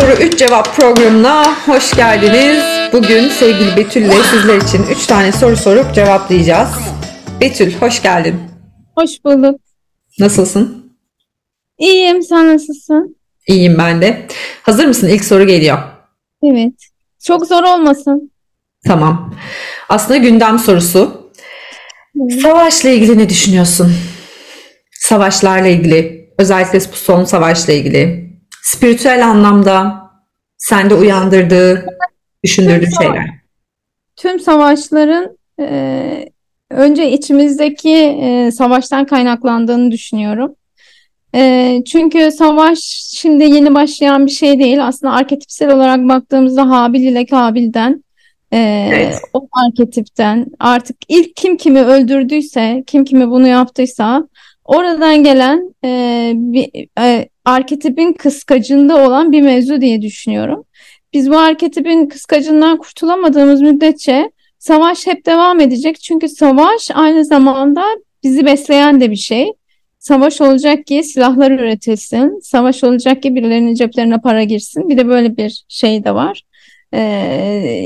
soru 3 cevap programına hoş geldiniz. Bugün sevgili Betül ile sizler için 3 tane soru sorup cevaplayacağız. Betül hoş geldin. Hoş bulduk. Nasılsın? İyiyim, sen nasılsın? İyiyim ben de. Hazır mısın? İlk soru geliyor. Evet. Çok zor olmasın. Tamam. Aslında gündem sorusu. Savaşla ilgili ne düşünüyorsun? Savaşlarla ilgili, özellikle bu son savaşla ilgili. Spiritüel anlamda sende uyandırdığı, düşündürdüğü Tüm şeyler. Tüm savaşların e, önce içimizdeki e, savaştan kaynaklandığını düşünüyorum. E, çünkü savaş şimdi yeni başlayan bir şey değil. Aslında arketipsel olarak baktığımızda Habil ile Kabil'den, e, Evet. o arketipten artık ilk kim kimi öldürdüyse, kim kimi bunu yaptıysa oradan gelen e, bir e, arketipin kıskacında olan bir mevzu diye düşünüyorum. Biz bu arketipin kıskacından kurtulamadığımız müddetçe savaş hep devam edecek. Çünkü savaş aynı zamanda bizi besleyen de bir şey. Savaş olacak ki silahlar üretilsin. Savaş olacak ki birilerinin ceplerine para girsin. Bir de böyle bir şey de var. Ee,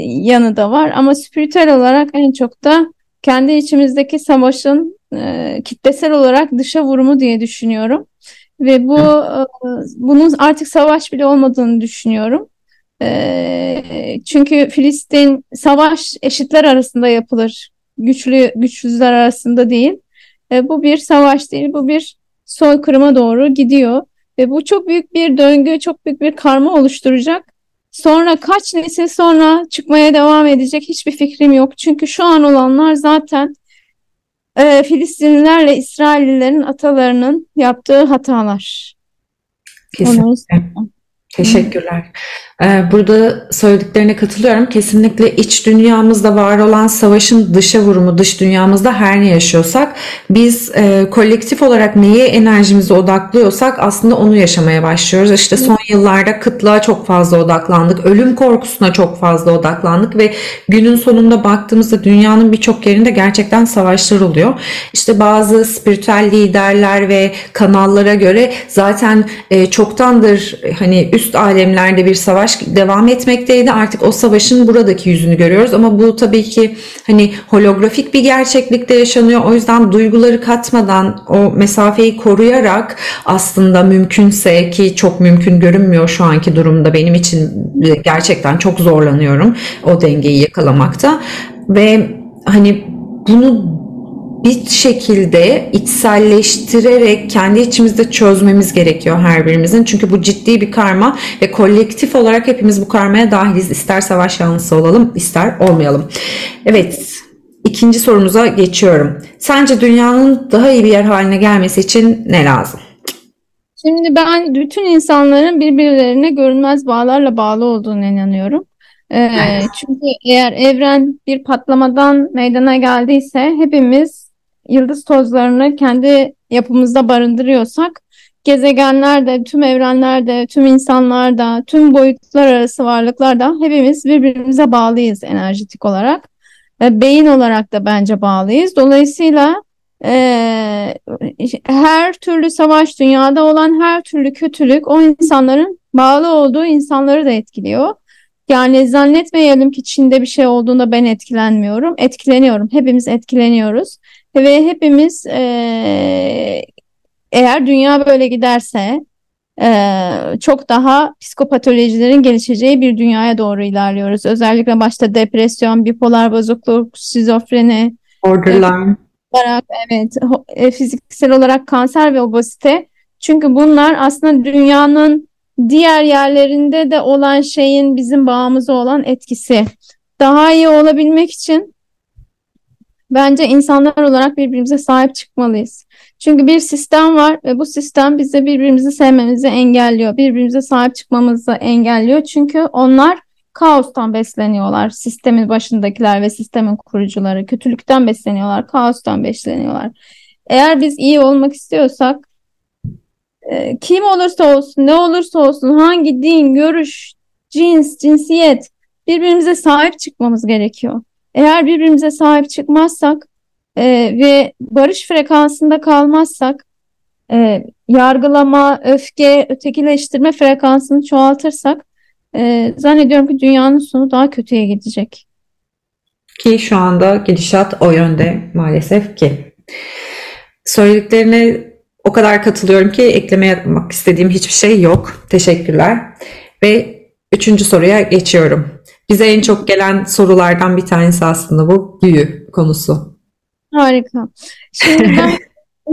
yanı da var. Ama spiritüel olarak en çok da kendi içimizdeki savaşın e, kitlesel olarak dışa vurumu diye düşünüyorum. Ve bu e, bunun artık savaş bile olmadığını düşünüyorum. Ee, çünkü Filistin savaş eşitler arasında yapılır. Güçlü güçsüzler arasında değil. Ee, bu bir savaş değil, bu bir soykırıma doğru gidiyor. Ve bu çok büyük bir döngü, çok büyük bir karma oluşturacak. Sonra kaç nesil sonra çıkmaya devam edecek hiçbir fikrim yok. Çünkü şu an olanlar zaten e, Filistinlilerle İsraillilerin atalarının yaptığı hatalar. Kesinlikle. Onları Teşekkürler. Ee, Burada söylediklerine katılıyorum. Kesinlikle iç dünyamızda var olan savaşın dışa vurumu, dış dünyamızda her ne yaşıyorsak biz e, kolektif olarak neye enerjimizi odaklıyorsak aslında onu yaşamaya başlıyoruz. İşte son yıllarda kıtlığa çok fazla odaklandık. Ölüm korkusuna çok fazla odaklandık ve günün sonunda baktığımızda dünyanın birçok yerinde gerçekten savaşlar oluyor. İşte bazı spiritüel liderler ve kanallara göre zaten e, çoktandır e, hani üst alemlerde bir savaş devam etmekteydi. Artık o savaşın buradaki yüzünü görüyoruz ama bu tabii ki hani holografik bir gerçeklikte yaşanıyor. O yüzden duyguları katmadan o mesafeyi koruyarak aslında mümkünse ki çok mümkün görünmüyor şu anki durumda benim için gerçekten çok zorlanıyorum o dengeyi yakalamakta ve hani bunu bir şekilde içselleştirerek kendi içimizde çözmemiz gerekiyor her birimizin. Çünkü bu ciddi bir karma ve kolektif olarak hepimiz bu karmaya dahiliz. İster savaş yanlısı olalım, ister olmayalım. Evet, ikinci sorumuza geçiyorum. Sence dünyanın daha iyi bir yer haline gelmesi için ne lazım? Şimdi ben bütün insanların birbirlerine görünmez bağlarla bağlı olduğunu inanıyorum. Ee, çünkü eğer evren bir patlamadan meydana geldiyse hepimiz yıldız tozlarını kendi yapımızda barındırıyorsak gezegenlerde, tüm evrenlerde, tüm insanlarda, tüm boyutlar arası varlıklarda hepimiz birbirimize bağlıyız enerjitik olarak. Ve beyin olarak da bence bağlıyız. Dolayısıyla eee, her türlü savaş, dünyada olan her türlü kötülük o insanların bağlı olduğu insanları da etkiliyor. Yani zannetmeyelim ki Çin'de bir şey olduğunda ben etkilenmiyorum. Etkileniyorum. Hepimiz etkileniyoruz. Ve hepimiz eee, eğer dünya böyle giderse eee, çok daha psikopatolojilerin gelişeceği bir dünyaya doğru ilerliyoruz. Özellikle başta depresyon, bipolar bozukluk, şizofreni, Borderline. olarak evet e, fiziksel olarak kanser ve obezite. Çünkü bunlar aslında dünyanın diğer yerlerinde de olan şeyin bizim bağımıza olan etkisi. Daha iyi olabilmek için bence insanlar olarak birbirimize sahip çıkmalıyız. Çünkü bir sistem var ve bu sistem bize birbirimizi sevmemizi engelliyor. Birbirimize sahip çıkmamızı engelliyor. Çünkü onlar kaostan besleniyorlar. Sistemin başındakiler ve sistemin kurucuları kötülükten besleniyorlar, kaostan besleniyorlar. Eğer biz iyi olmak istiyorsak e, kim olursa olsun, ne olursa olsun, hangi din, görüş, cins, cinsiyet birbirimize sahip çıkmamız gerekiyor. Eğer birbirimize sahip çıkmazsak e, ve barış frekansında kalmazsak e, yargılama, öfke, ötekileştirme frekansını çoğaltırsak e, zannediyorum ki dünyanın sonu daha kötüye gidecek. Ki şu anda gidişat o yönde maalesef ki. Söylediklerine o kadar katılıyorum ki ekleme yapmak istediğim hiçbir şey yok. Teşekkürler. Ve üçüncü soruya geçiyorum. Bize en çok gelen sorulardan bir tanesi aslında bu büyü konusu. Harika. Şimdi ben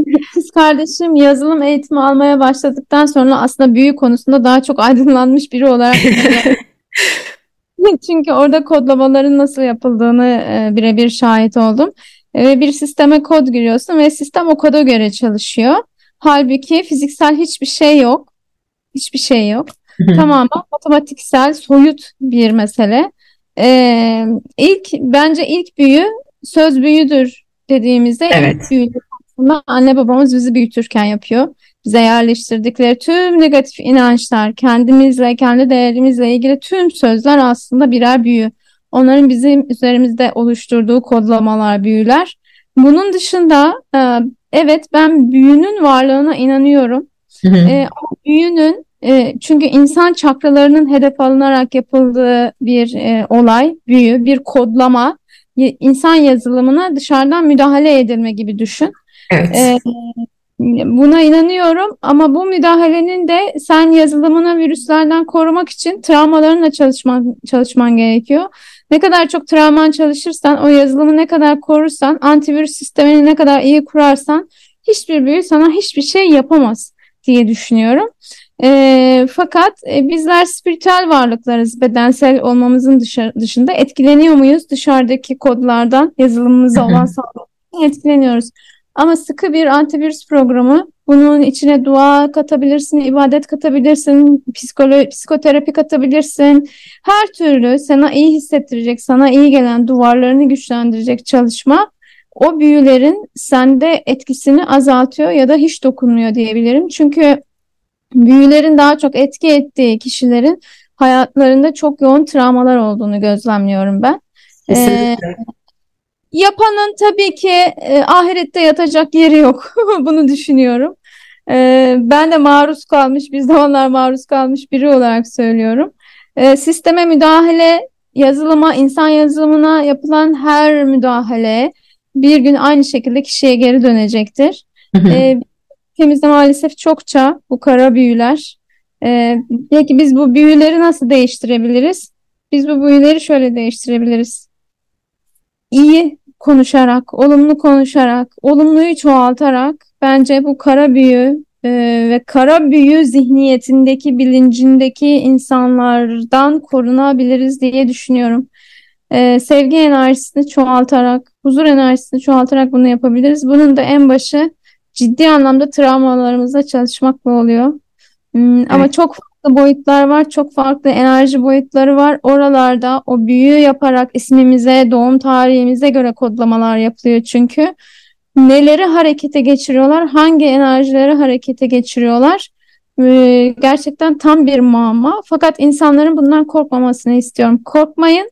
kız kardeşim yazılım eğitimi almaya başladıktan sonra aslında büyü konusunda daha çok aydınlanmış biri olarak Çünkü orada kodlamaların nasıl yapıldığını e, birebir şahit oldum. E, ve bir sisteme kod giriyorsun ve sistem o koda göre çalışıyor. Halbuki fiziksel hiçbir şey yok. Hiçbir şey yok. Tamamen matematiksel, soyut bir mesele. Ee, ilk bence ilk büyü söz büyüdür dediğimizde Evet. ilk büyü aslında anne babamız bizi büyütürken yapıyor. Bize yerleştirdikleri tüm negatif inançlar, kendimizle, kendi değerimizle ilgili tüm sözler aslında birer büyü. Onların bizim üzerimizde oluşturduğu kodlamalar, büyüler. Bunun dışında e, evet ben büyünün varlığına inanıyorum. E, ama büyünün e, çünkü insan çakralarının hedef alınarak yapıldığı bir e, olay, büyü, bir kodlama, insan yazılımına dışarıdan müdahale edilme gibi düşün. Evet. E, buna inanıyorum ama bu müdahalenin de sen yazılımına virüslerden korumak için travmalarınla çalışman, çalışman gerekiyor. Ne kadar çok travman çalışırsan, o yazılımı ne kadar korursan, antivirüs sistemini ne kadar iyi kurarsan hiçbir büyü sana hiçbir şey yapamaz diye düşünüyorum. E, fakat e, bizler spiritüel varlıklarız. Bedensel olmamızın dışa- dışında etkileniyor muyuz? Dışarıdaki kodlardan, yazılımımıza olan sağlıktan etkileniyoruz. Ama sıkı bir antivirüs programı, bunun içine dua katabilirsin, ibadet katabilirsin, psikolo psikoterapi katabilirsin. Her türlü sana iyi hissettirecek, sana iyi gelen duvarlarını güçlendirecek çalışma o büyülerin sende etkisini azaltıyor ya da hiç dokunmuyor diyebilirim. Çünkü büyülerin daha çok etki ettiği kişilerin hayatlarında çok yoğun travmalar olduğunu gözlemliyorum ben. Ee, yapanın tabii ki e, ahirette yatacak yeri yok. Bunu düşünüyorum. Ee, ben de maruz kalmış, bir zamanlar maruz kalmış biri olarak söylüyorum. Ee, sisteme müdahale, yazılıma, insan yazılımına yapılan her müdahale bir gün aynı şekilde kişiye geri dönecektir. Ee, ülkemizde maalesef çokça bu kara büyüler. Ee, peki biz bu büyüleri nasıl değiştirebiliriz? Biz bu büyüleri şöyle değiştirebiliriz. İyi konuşarak, olumlu konuşarak, olumluyu çoğaltarak bence bu kara büyü e, ve kara büyü zihniyetindeki, bilincindeki insanlardan korunabiliriz diye düşünüyorum. Ee, sevgi enerjisini çoğaltarak, huzur enerjisini çoğaltarak bunu yapabiliriz. Bunun da en başı ciddi anlamda travmalarımızla çalışmakla oluyor. Hmm, Ama Evet. çok farklı boyutlar var, çok farklı enerji boyutları var. Oralarda o büyü yaparak ismimize, doğum tarihimize göre kodlamalar yapılıyor çünkü. Neleri harekete geçiriyorlar, hangi enerjileri harekete geçiriyorlar? Ee, gerçekten tam bir muamma. Fakat insanların bundan korkmamasını istiyorum. Korkmayın.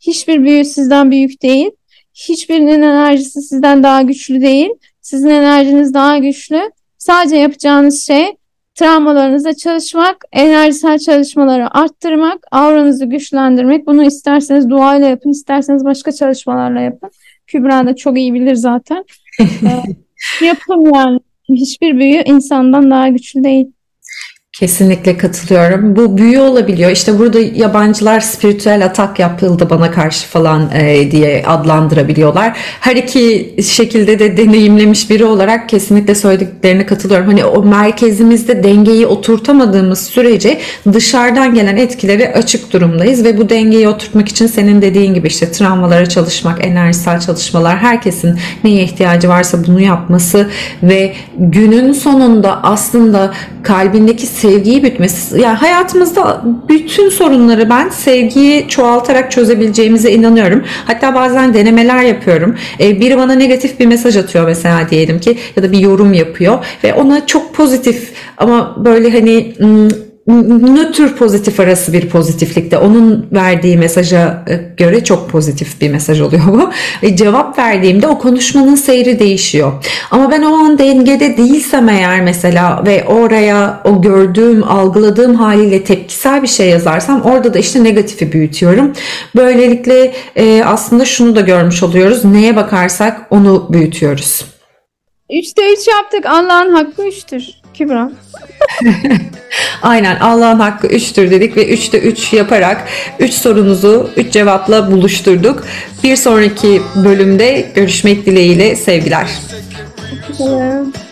Hiçbir büyü sizden büyük değil. Hiçbirinin enerjisi sizden daha güçlü değil. Sizin enerjiniz daha güçlü. Sadece yapacağınız şey travmalarınıza çalışmak, enerjisel çalışmaları arttırmak, auranızı güçlendirmek. Bunu isterseniz duayla yapın, isterseniz başka çalışmalarla yapın. Kübra da çok iyi bilir zaten. Ee, yapın yani. Hiçbir büyü insandan daha güçlü değil. Kesinlikle katılıyorum. Bu büyü olabiliyor. İşte burada yabancılar spiritüel atak yapıldı bana karşı falan e, diye adlandırabiliyorlar. Her iki şekilde de deneyimlemiş biri olarak kesinlikle söylediklerine katılıyorum. Hani o merkezimizde dengeyi oturtamadığımız sürece dışarıdan gelen etkileri açık durumdayız ve bu dengeyi oturtmak için senin dediğin gibi işte travmalara çalışmak, enerjisel çalışmalar, herkesin neye ihtiyacı varsa bunu yapması ve günün sonunda aslında kalbindeki sevgiyi bütmesi. Yani hayatımızda bütün sorunları ben sevgiyi çoğaltarak çözebileceğimize inanıyorum. Hatta bazen denemeler yapıyorum. Ee, biri bana negatif bir mesaj atıyor mesela diyelim ki ya da bir yorum yapıyor ve ona çok pozitif ama böyle hani nötr pozitif arası bir pozitiflikte. Onun verdiği mesaja e, göre çok pozitif bir mesaj oluyor bu. E, cevap verdiğimde o konuşmanın seyri değişiyor. Ama ben o an dengede değilsem eğer mesela ve oraya o gördüğüm, algıladığım haliyle tepkisel bir şey yazarsam orada da işte negatifi büyütüyorum. Böylelikle e, aslında şunu da görmüş oluyoruz. Neye bakarsak onu büyütüyoruz. Üçte üç yaptık. Allah'ın hakkı üçtür. Kübra. Aynen Allah'ın hakkı 3'tür dedik ve 3'te 3 yaparak 3 sorunuzu 3 cevapla buluşturduk. Bir sonraki bölümde görüşmek dileğiyle sevgiler. Hoşçakalın.